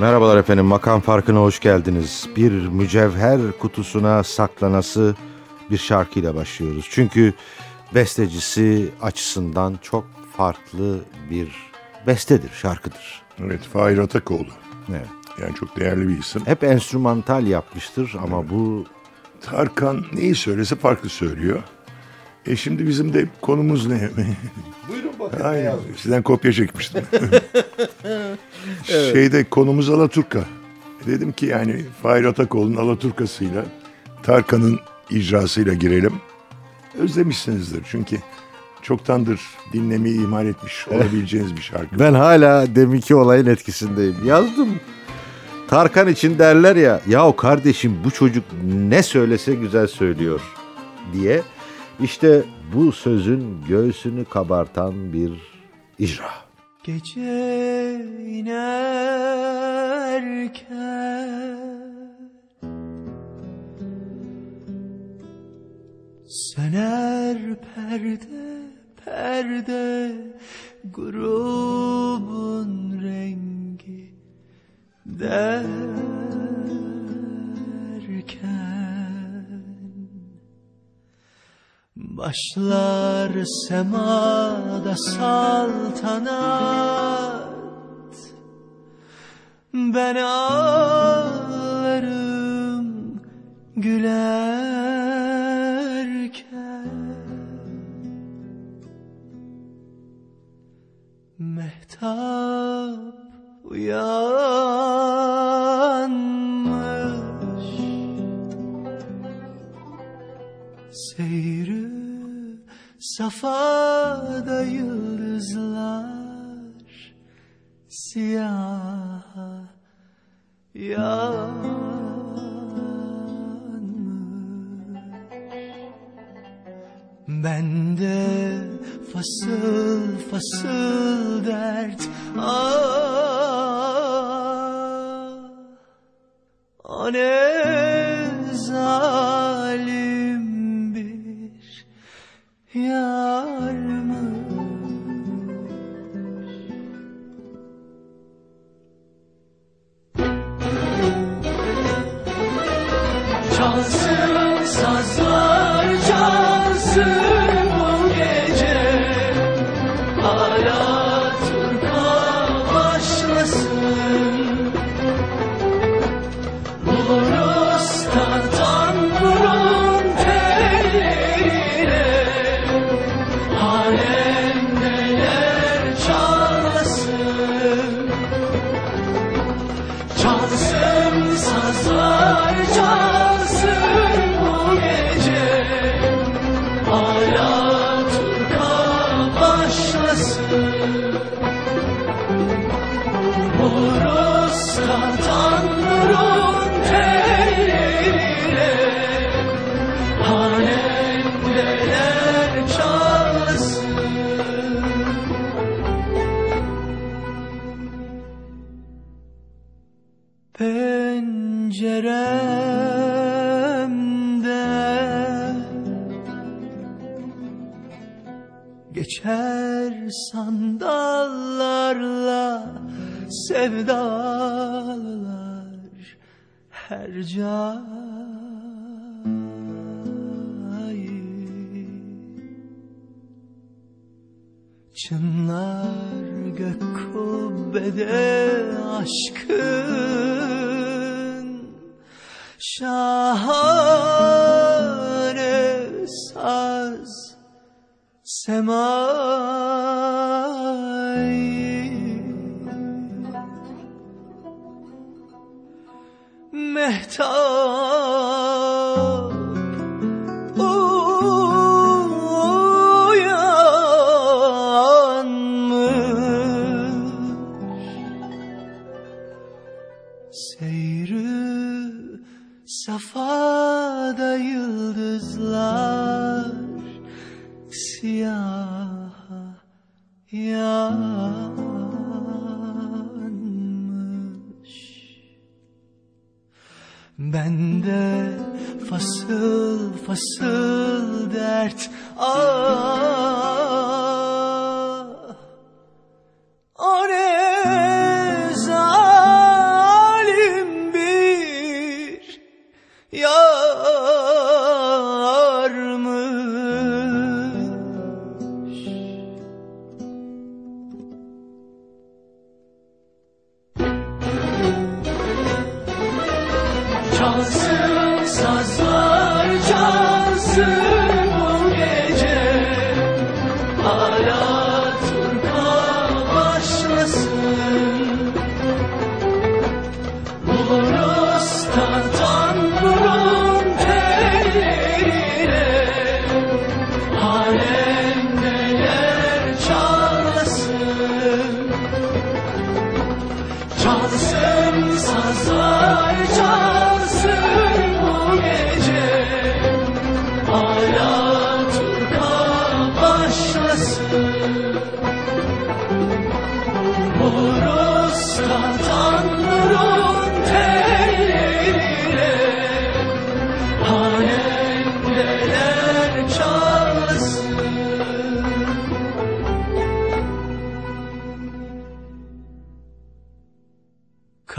Merhabalar efendim, makam farkına hoş geldiniz. Bir mücevher kutusuna saklanası bir şarkıyla başlıyoruz. Çünkü bestecisi açısından çok farklı bir bestedir, şarkıdır. Evet, Fahir Atakoğlu. Evet. Yani çok değerli bir isim. Hep enstrümantal yapmıştır ama bu Tarkan neyi söylese farklı söylüyor. E şimdi bizim de konumuz ne? Buyurun bakın Aynen. Sizden kopya çekmiştim. Şeyde konumuz Alaturka. Dedim ki yani Fahir Atakoğlu'nun Alaturkası'yla Tarkan'ın icrasıyla girelim. Özlemişsinizdir çünkü çoktandır dinlemeyi ihmal etmiş olabileceğiniz bir şarkı. Ben hala deminki olayın etkisindeyim. Yazdım. Tarkan için derler ya, yahu kardeşim bu çocuk ne söylese güzel söylüyor diye. İşte bu sözün göğsünü kabartan bir icra. Gece inerken Söner perde perde grubun rengi derken Başlar semada saltanat. Ben ağlarım gülerken. Mehtap uyanmış safada yıldızlar Siyah yanmış. Bende fasıl fasıl dert Ah, penceremde. Geçer sandallarla sevdalılar her cahil. Çınlar gök kubbede aşkın Mehtap Bende fasıl fasıl dert ah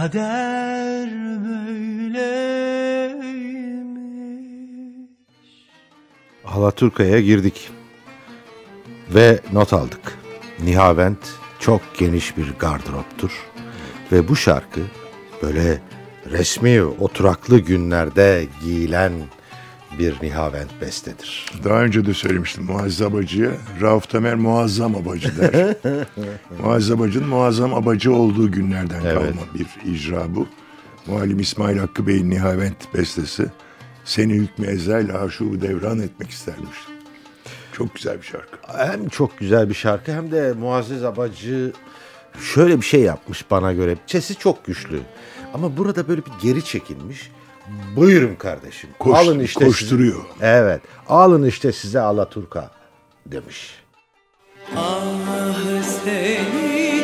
Kader böyleymiş Alaturka'ya girdik ve not aldık. Nihavent çok geniş bir gardıroptur ve bu şarkı böyle resmi oturaklı günlerde giyilen bir Nihavent bestedir. Daha önce de söylemiştim Muazzam Abacı'ya. Rauf Tamer muazzam abacı der. muazzam abacının muazzam abacı olduğu günlerden Evet. kalma bir icra bu. Muallim İsmail Hakkı Bey'in Nihavent bestesi. Seni hükmü ezel aşubu devran etmek istermiş. Çok güzel bir şarkı. Hem çok güzel bir şarkı hem de Muazzez Abacı şöyle bir şey yapmış bana göre. Sesi çok güçlü ama burada böyle bir geri çekilmiş. Buyurun kardeşim. Koş- alın işte koşturuyor. size- evet. Alın işte size Alaturka demiş. Ah seni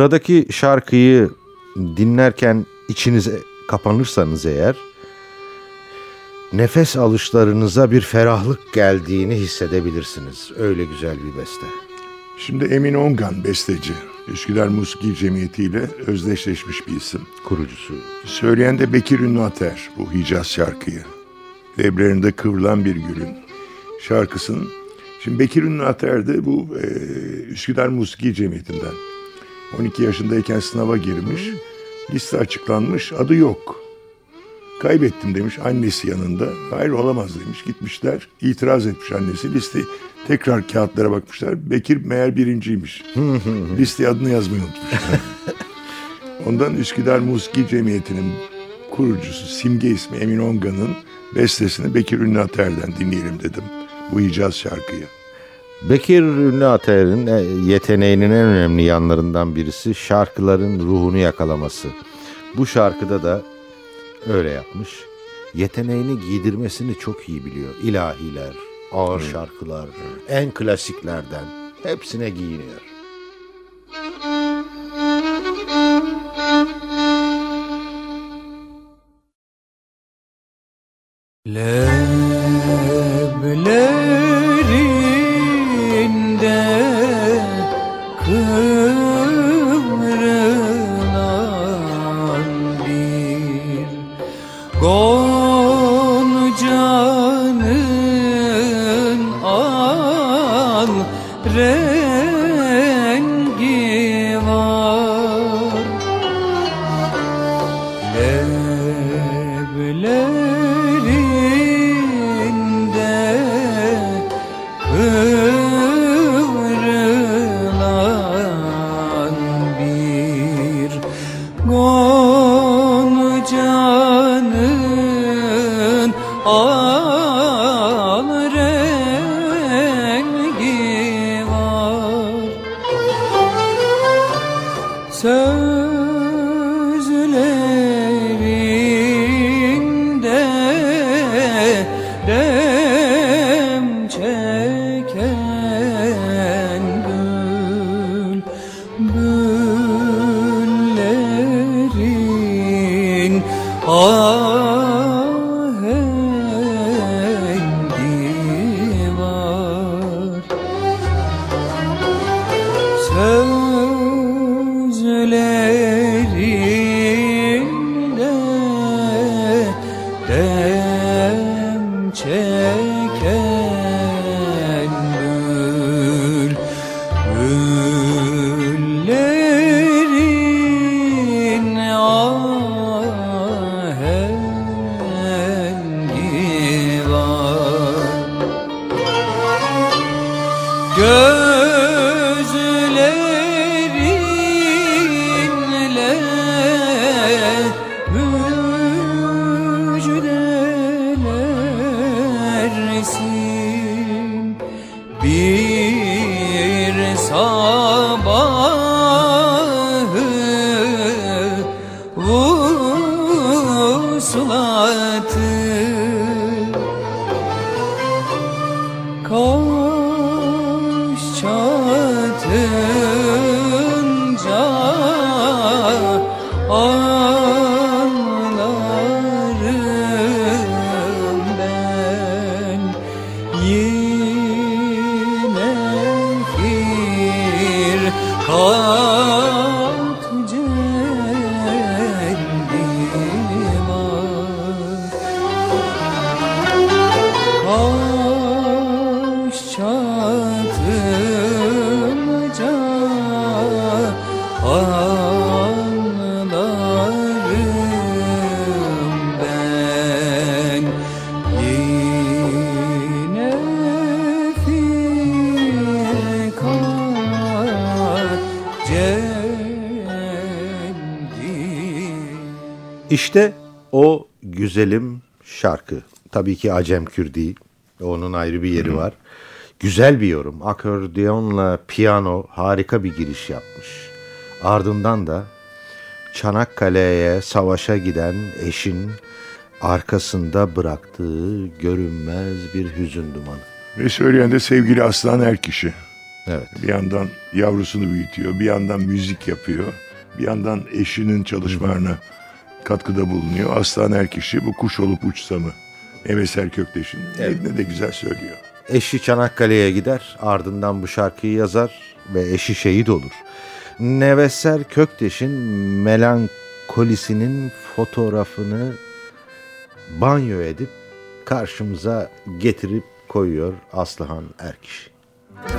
Sıradaki şarkıyı dinlerken içinize kapanırsanız eğer nefes alışlarınıza bir ferahlık geldiğini hissedebilirsiniz. Öyle güzel bir beste. Şimdi Emin Ongan besteci. Üsküdar Musiki Cemiyeti ile özdeşleşmiş bir isim. Kurucusu. Söyleyen de Bekir Ünlü Ater bu Hicaz şarkıyı. Leblerinde kıvrılan bir gülün şarkısının. Şimdi Bekir Ünlü Ater de bu e, Üsküdar Musiki Cemiyeti'nden. 12 yaşındayken sınava girmiş. Liste açıklanmış. Adı yok. Kaybettim demiş annesi yanında. Hayır olamaz demiş. Gitmişler. İtiraz etmiş annesi. Listeyi tekrar kağıtlara bakmışlar. Bekir meğer birinciymiş. Listeye adını yazmayı unutmuşlar. Ondan Üsküdar Musiki Cemiyeti'nin kurucusu Simge ismi Emin Ongan'ın bestesini Bekir Ünlü Ater'den dinleyelim dedim. Bu Hicaz şarkıyı. Bekir Ünlü Ater'in e, yeteneğinin en önemli yanlarından birisi şarkıların ruhunu yakalaması. Bu şarkıda da öyle yapmış. Yeteneğini giydirmesini çok iyi biliyor. İlahiler, ağır şarkılar, en klasiklerden hepsine giyiniyor. Leblerinde kıvrılan İşte o güzelim şarkı. Tabii ki Acem Kür değil. Onun ayrı bir yeri var. Güzel bir yorum. Akordeonla piyano harika bir giriş yapmış. Ardından da Çanakkale'ye savaşa giden eşin arkasında bıraktığı görünmez bir hüzün dumanı. Ve söyleyen de sevgili Aslan Erkiş'i. Evet. Bir yandan yavrusunu büyütüyor, bir yandan müzik yapıyor, bir yandan eşinin çalışmalarına katkıda bulunuyor. Aslan Erkişi bu kuş olup uçsa mı? Eveser Kökteş'in ne de güzel söylüyor. Eşi Çanakkale'ye gider ardından bu şarkıyı yazar ve eşi şehit olur. Neveser Kökteş'in melankolisinin fotoğrafını banyo edip karşımıza getirip koyuyor Aslıhan Erkiş. Kuş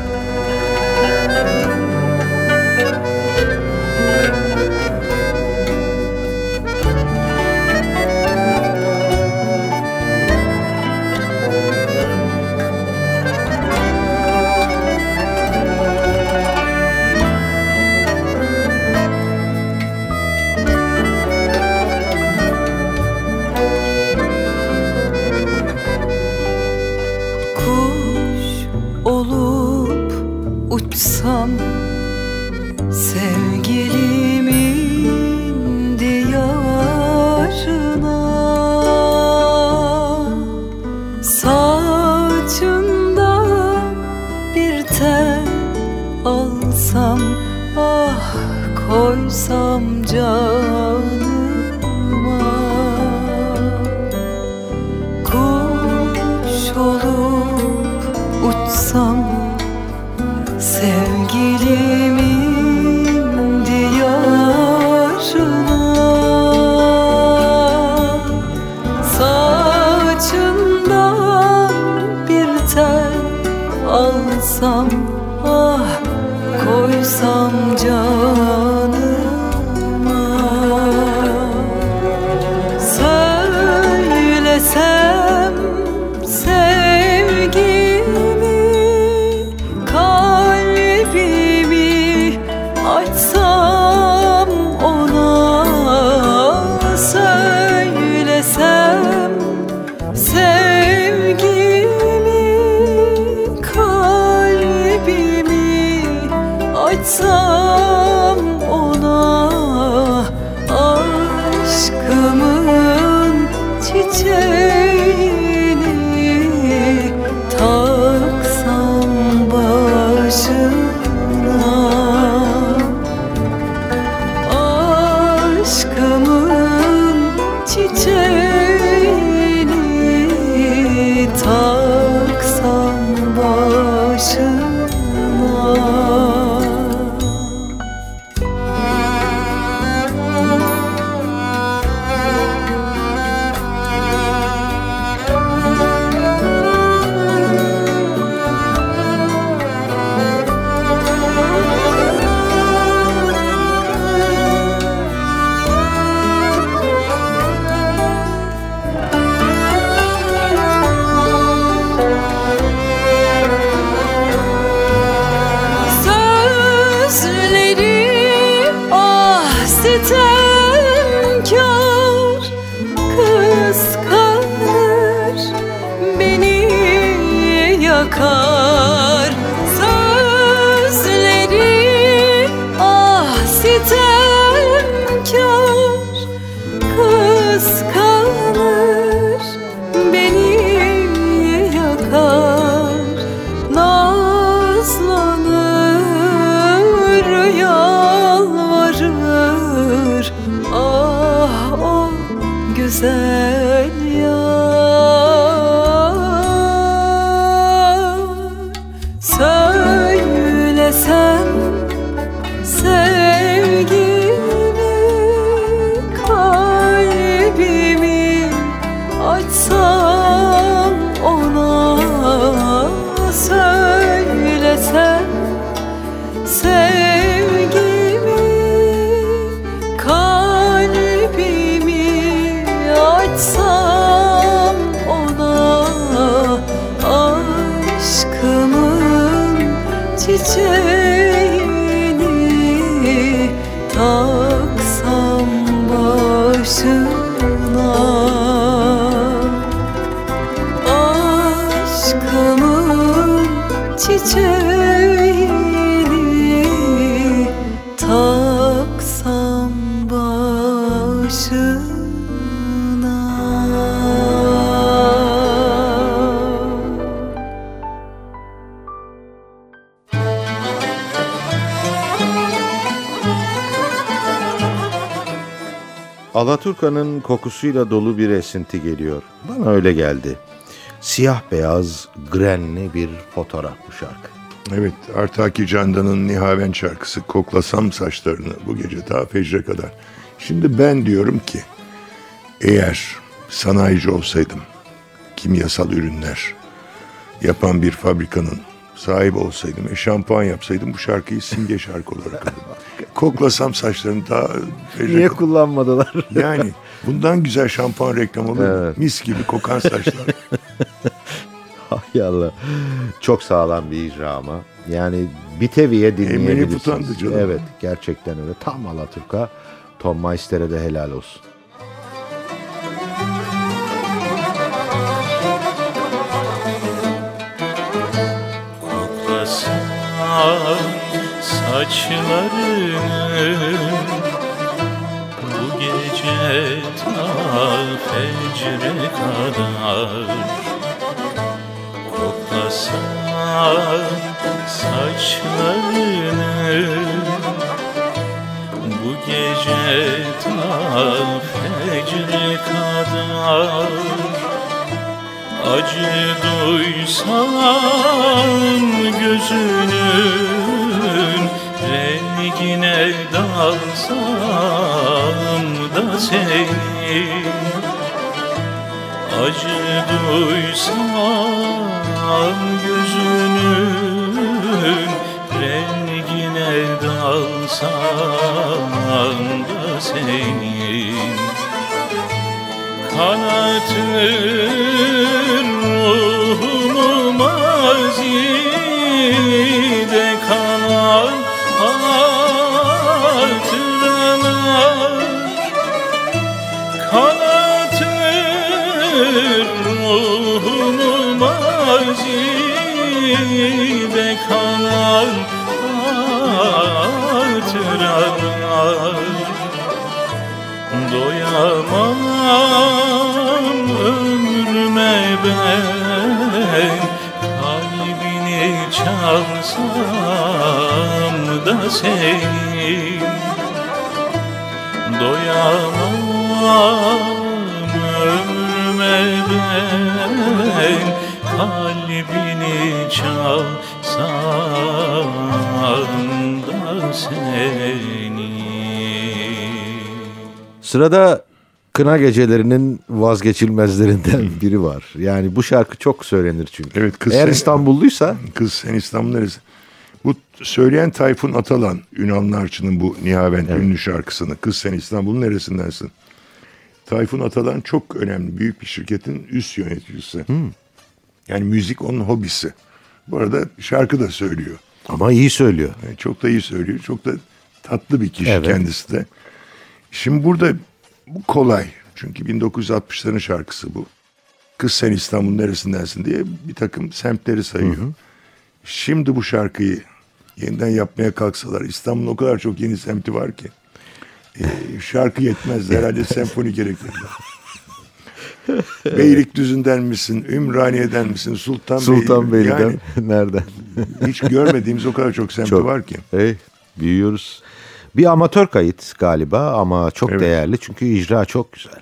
见 Alaturka'nın kokusuyla dolu bir esinti geliyor. Bana öyle geldi. Siyah beyaz, grenli bir fotoğraf bu şarkı. Evet, Artaki Candan'ın Nihaven şarkısı Koklasam Saçlarını bu gece ta fecre kadar. Şimdi ben diyorum ki eğer sanayici olsaydım kimyasal ürünler yapan bir fabrikanın sahibi olsaydım ve şampuan yapsaydım bu şarkıyı simge şarkı olarak alırdım. Koklasam saçlarını daha Niye kullanmadılar? Yani bundan güzel şampuan reklamı olur? Evet. Mis gibi kokan saçlar. Hay Allah. Çok sağlam bir icra ama. Yani bir teviye dinleyebilirsiniz. tutandı canım. Evet gerçekten öyle. Tam Alaturka. Tom Meister'e de helal olsun. Saçlarını Bu gece ta fecre kadar Koklasam saçlarını Bu gece ta fecre kadar Acı duysam gözünün Rengine dalsam da senin. Acı duysam gözünün Rengine dalsam da senin Kanatır ruhumu mazide kalan hatıralar Kanatır ruhumu mazide kalan hatıralar Doyamam ben Kalbini çalsam da senin Doyamam ömrüme ben Kalbini çalsam da senin Sırada Kına Gecelerinin vazgeçilmezlerinden biri var. Yani bu şarkı çok söylenir çünkü. Evet, kız Eğer sen- İstanbulluysa Kız sen İstanbul neresi? Bu söyleyen Tayfun Atalan, Ünal Narçı'nın bu Nihavent ünlü şarkısını. Kız sen İstanbul'un neresindensin? Tayfun Atalan çok önemli, büyük bir şirketin üst yöneticisi. Yani müzik onun hobisi. Bu arada şarkı da söylüyor. ama iyi söylüyor. Yani çok da iyi söylüyor. Çok da tatlı bir kişi Evet. kendisi de. Şimdi burada bu kolay. Çünkü 1960'ların şarkısı bu. Kız sen İstanbul'un neresindensin diye bir takım semtleri sayıyor. Şimdi bu şarkıyı yeniden yapmaya kalksalar İstanbul'un o kadar çok yeni semti var ki e, şarkı yetmez herhalde senfoni gerekirler. Beylikdüzü'nden misin, Ümraniye'den misin, Sultan Sultanbeyli'den Yani nereden? hiç görmediğimiz o kadar çok semti Çok. var ki. Hey, büyüyoruz. Bir amatör kayıt galiba ama çok Evet. değerli çünkü icra çok güzel.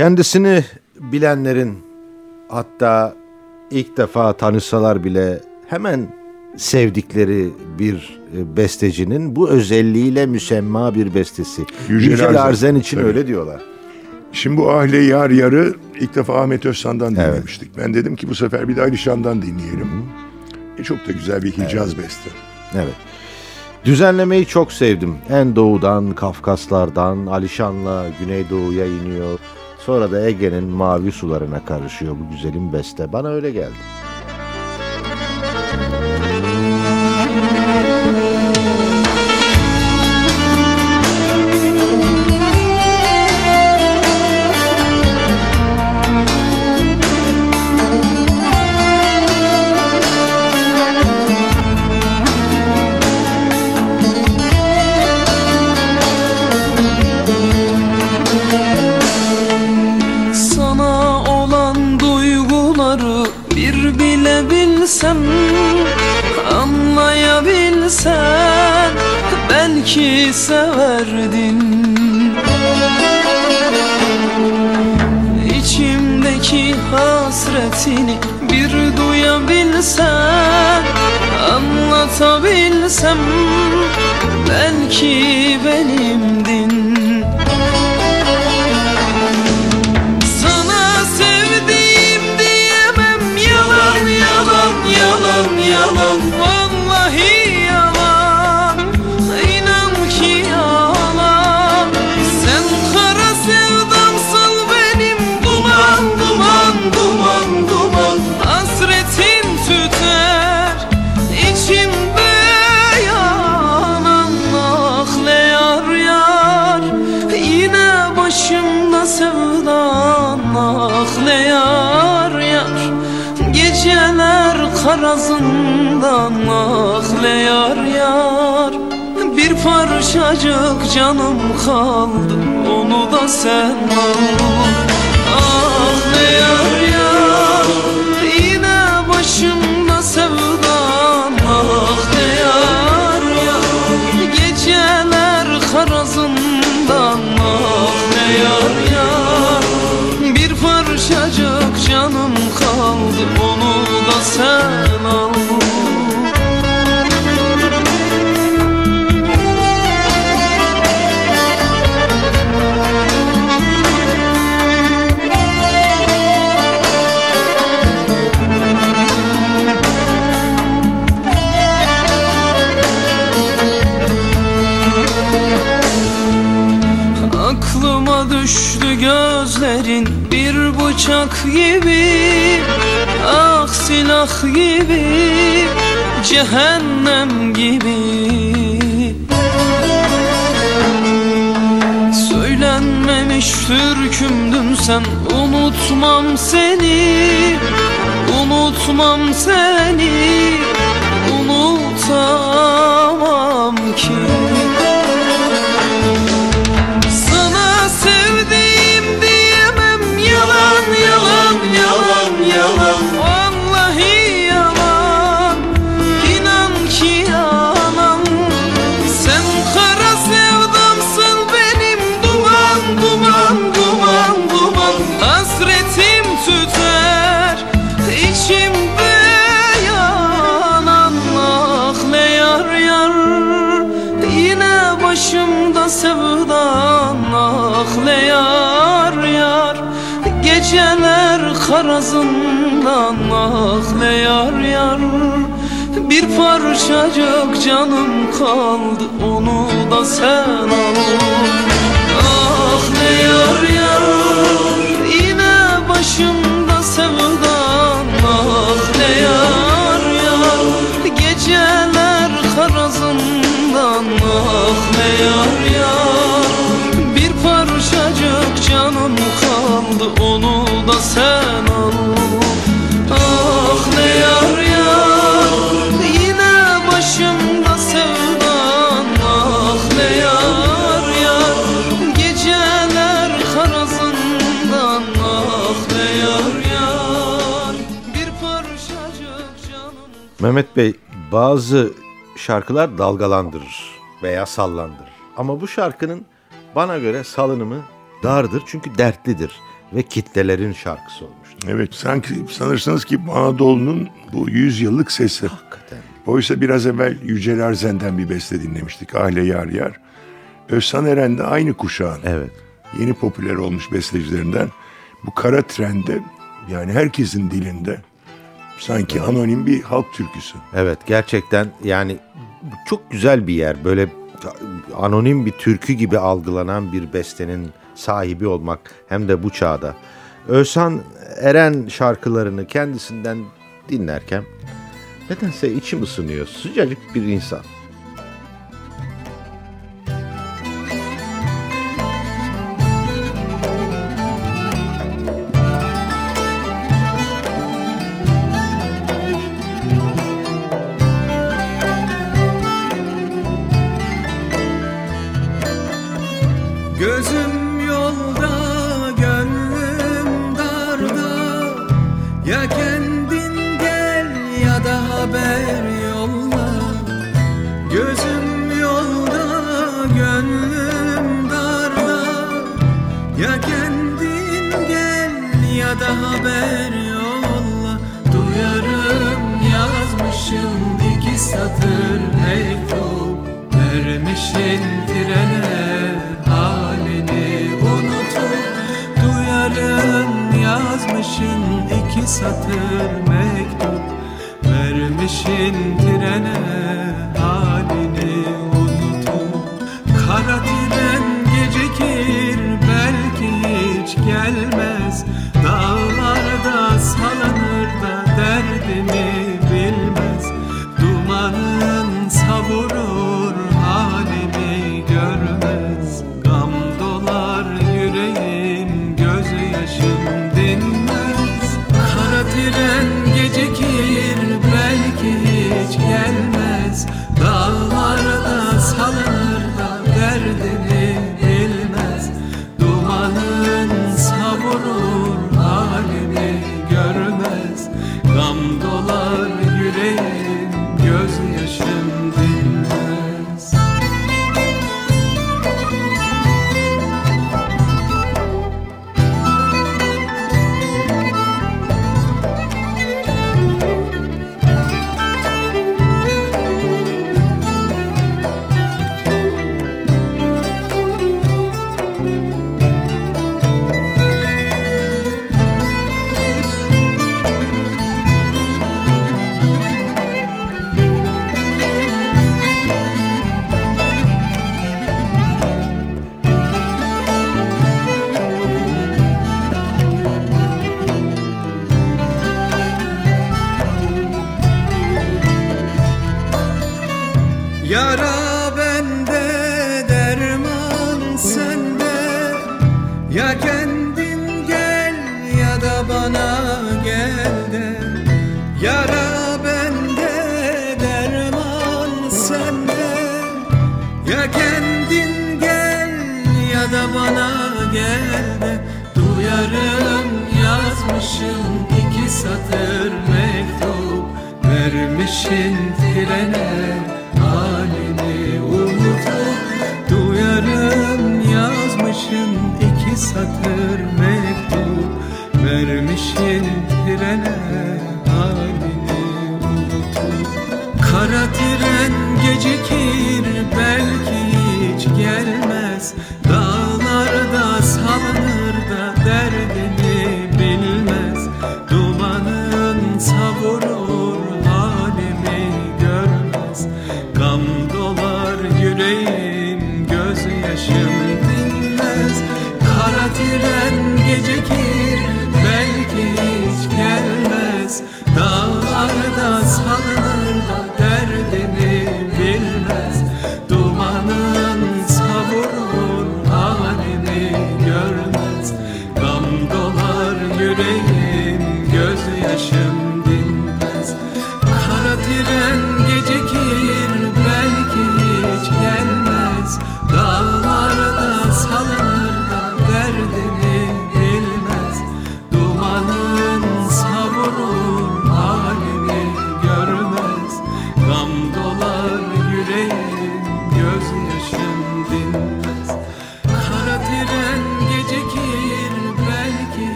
Kendisini bilenlerin hatta ilk defa tanışsalar bile hemen sevdikleri bir e, bestecinin bu özelliğiyle müsemma bir bestesi. Yücel Yücel, Arzen, Arzen için tabii. öyle diyorlar. Şimdi bu Ahle Yar Yar'ı ilk defa Ahmet Özsan'dan dinlemiştik. Ben dedim ki bu sefer bir de Alişan'dan dinleyelim. E, çok da güzel bir Hicaz beste. Evet. Düzenlemeyi çok sevdim. En doğudan, Kafkaslardan, Alişan'la Güneydoğu'ya iniyor. Sonra da Ege'nin mavi sularına karışıyor bu güzelim beste. Bana öyle geldi. Hasretini bir duyabilsen Anlatabilsem belki benimdin parçacık canım kaldı onu da sen al. Ah ne yar yar Yine başımda sevdan. Ah ne yar yar Geceler karazından. Ah ne yar yar Bir parçacık canım kaldı onu da sen başımda sevdan ah ne yar. Geceler karazından ah ne yar. Bir parçacık canım kaldı onu da sen al. Ah ne yar Yine başımda sevdan ah ah ne yar yar Bir parçacık canım kaldı onu da sen al. Ah ne yar yar Yine başımda sevdan. Ah ne yar yar Geceler karazından. Ah ne yar yar Bir parçacık canım Mehmet Bey bazı şarkılar dalgalandırır veya sallandırır. Ama bu şarkının bana göre salınımı dardır çünkü dertlidir. ve kitlelerin şarkısı olmuştur. Evet sanki sanırsınız ki Anadolu'nun bu 100 yıllık sesi. Hakikaten. Oysa biraz evvel Yücel Erzen'den bir beste dinlemiştik. Ahle Yar Yar. Özhan Eren de aynı kuşağın. Evet. Yeni popüler olmuş bestecilerinden. Bu kara trende yani herkesin dilinde sanki anonim bir halk türküsü. Evet gerçekten yani çok güzel bir yer. Böyle anonim bir türkü gibi algılanan bir bestenin sahibi olmak hem de bu çağda. Özhan Eren şarkılarını kendisinden dinlerken nedense içim ısınıyor. Sıcacık bir insan. Mektup Vermişin trene halini unutup. Kara tren gecikir belki hiç gelmez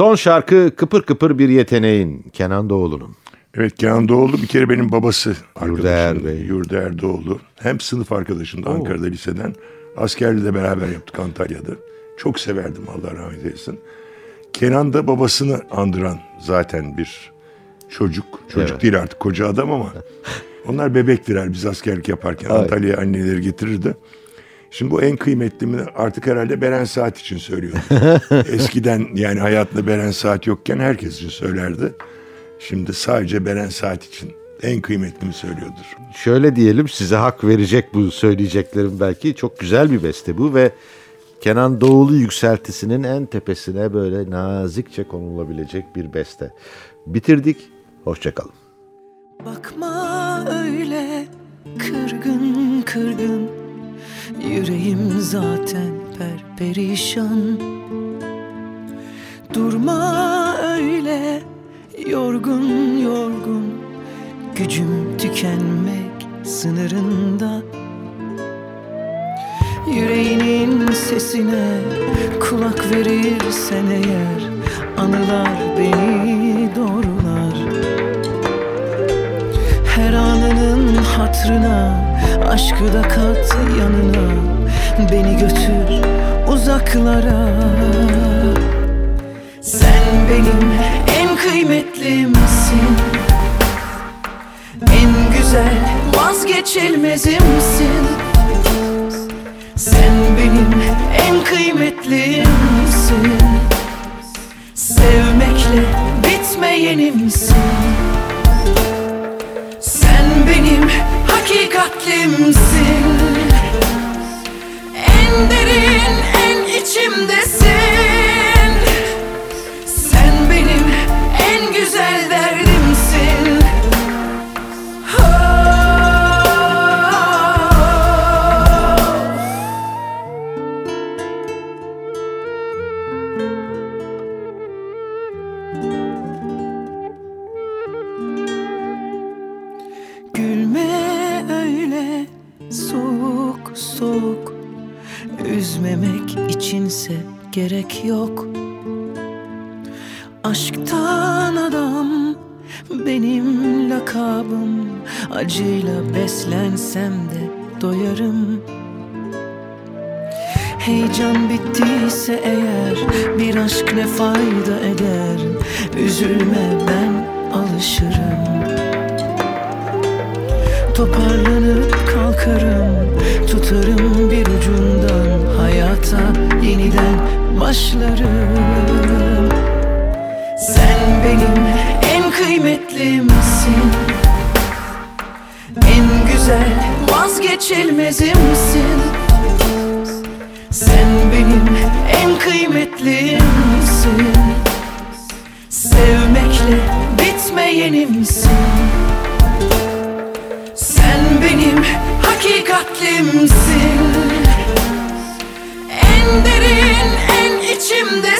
Son şarkı kıpır kıpır bir yeteneğin Kenan Doğulu'nun. Evet Kenan Doğulu bir kere benim babası. Arkadaşım, Bey. Yurdaer Doğulu. Hem sınıf arkadaşım da Ankara'da liseden. Askerliği de beraber yaptık Antalya'da. Çok severdim Allah rahmet eylesin. Kenan da babasını andıran zaten bir çocuk. Çocuk Evet. değil artık koca adam ama. Onlar bebektiler biz askerlik yaparken. Ay. Antalya'ya anneleri getirirdi. Şimdi bu en kıymetlimi artık herhalde Beren Saat için söylüyorum. Eskiden yani hayatında Beren Saat yokken herkes için söylerdi. Şimdi sadece Beren Saat için en kıymetlimi söylüyordur. Şöyle diyelim size hak verecek bu söyleyeceklerim belki. Çok güzel bir beste bu ve Kenan Doğulu yükseltisinin en tepesine böyle nazikçe konulabilecek bir beste. Bitirdik. Hoşçakalın. Bakma öyle kırgın kırgın Yüreğim zaten perperişan. Durma öyle yorgun yorgun. Gücüm tükenmek sınırında. Yüreğinin sesine kulak verirsen eğer Anılar beni doğrular. Her anının hatrına Aşkı da kat yanına. Beni götür uzaklara. Sen benim en kıymetlimsin. En güzel vazgeçilmezimsin. Sen benim en kıymetlimsin. Sevmekle bitmeyenimsin benim en kıymetlimsin En güzel vazgeçilmezimsin Sen benim en kıymetlimsin Sevmekle bitmeyenimsin sen benim hakikatlimsin. En derin en içimdesin